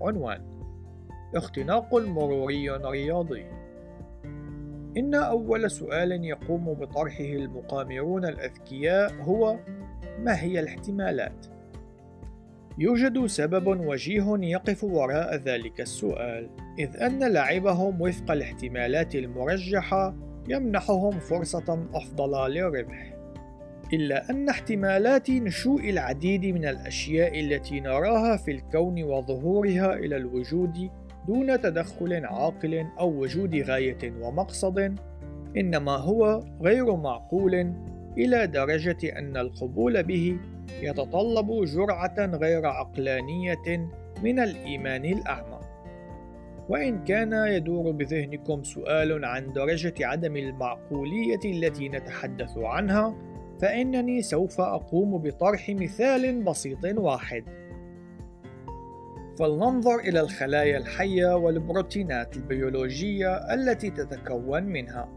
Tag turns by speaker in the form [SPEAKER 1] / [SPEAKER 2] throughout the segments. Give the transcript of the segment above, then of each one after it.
[SPEAKER 1] عنوان اختناق مروري رياضي إن أول سؤال يقوم بطرحه المقامرون الأذكياء هو ما هي الاحتمالات؟ يوجد سبب وجيه يقف وراء ذلك السؤال إذ أن لعبهم وفق الاحتمالات المرجحة يمنحهم فرصة أفضل للربح إلا أن احتمالات نشوء العديد من الأشياء التي نراها في الكون وظهورها إلى الوجود دون تدخل عاقل أو وجود غاية ومقصد إنما هو غير معقول إلى درجة أن القبول به يتطلب جرعة غير عقلانية من الإيمان الأعمى. وإن كان يدور بذهنكم سؤال عن درجة عدم المعقولية التي نتحدث عنها، فإنني سوف أقوم بطرح مثال بسيط واحد. فلننظر إلى الخلايا الحية والبروتينات البيولوجية التي تتكون منها.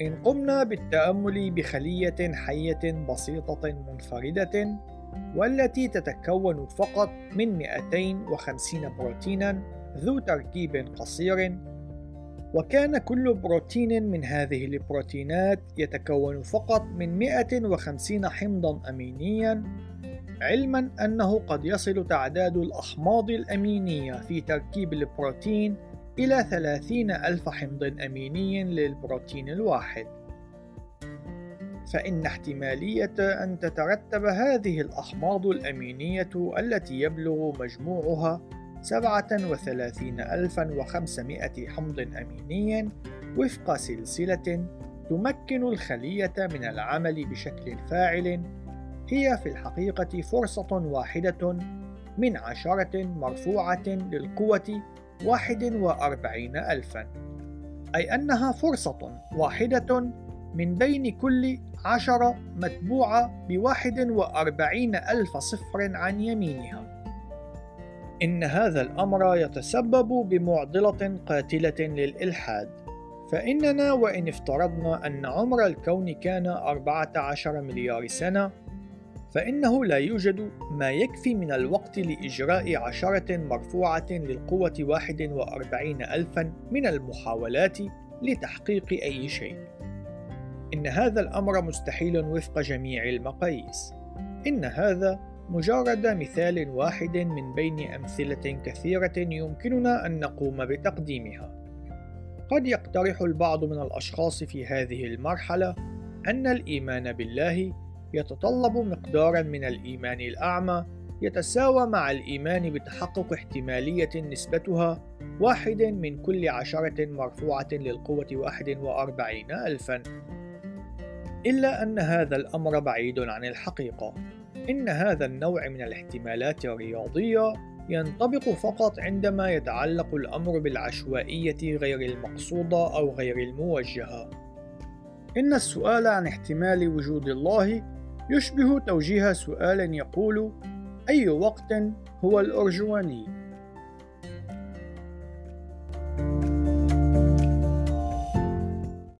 [SPEAKER 1] إن قمنا بالتأمل بخلية حية بسيطة منفردة والتي تتكون فقط من 250 بروتينا ذو تركيب قصير وكان كل بروتين من هذه البروتينات يتكون فقط من 150 حمضا أمينيا علما أنه قد يصل تعداد الأحماض الأمينية في تركيب البروتين إلى ثلاثين ألف حمض أميني للبروتين الواحد. فإن احتمالية أن تترتب هذه الأحماض الأمينية التي يبلغ مجموعها 37500 حمض أميني وفق سلسلة تمكن الخلية من العمل بشكل فاعل. هي في الحقيقة فرصة واحدة من عشرة مرفوعة للقوة واحد وأربعين ألفا. أي أنها فرصة واحدة من بين كل عشرة متبوعة بواحد وأربعين ألف صفر عن يمينها. إن هذا الأمر يتسبب بمعضلة قاتلة للإلحاد. فإننا وإن افترضنا أن عمر الكون كان 14 مليار سنة فإنه لا يوجد ما يكفي من الوقت لإجراء عشرة مرفوعة للقوة واحد وأربعين ألفا من المحاولات لتحقيق أي شيء. إن هذا الأمر مستحيل وفق جميع المقاييس. إن هذا مجرد مثال واحد من بين أمثلة كثيرة يمكننا أن نقوم بتقديمها. قد يقترح البعض من الأشخاص في هذه المرحلة أن الإيمان بالله يتطلب مقدارا من الإيمان الأعمى يتساوى مع الإيمان بتحقق احتمالية نسبتها واحد من كل عشرة مرفوعة للقوة واحد وأربعين ألفا. إلا أن هذا الأمر بعيد عن الحقيقة. إن هذا النوع من الاحتمالات الرياضية ينطبق فقط عندما يتعلق الأمر بالعشوائية غير المقصودة أو غير الموجهة إن السؤال عن احتمال وجود الله يشبه توجيه سؤال يقول أي وقت هو الأرجواني؟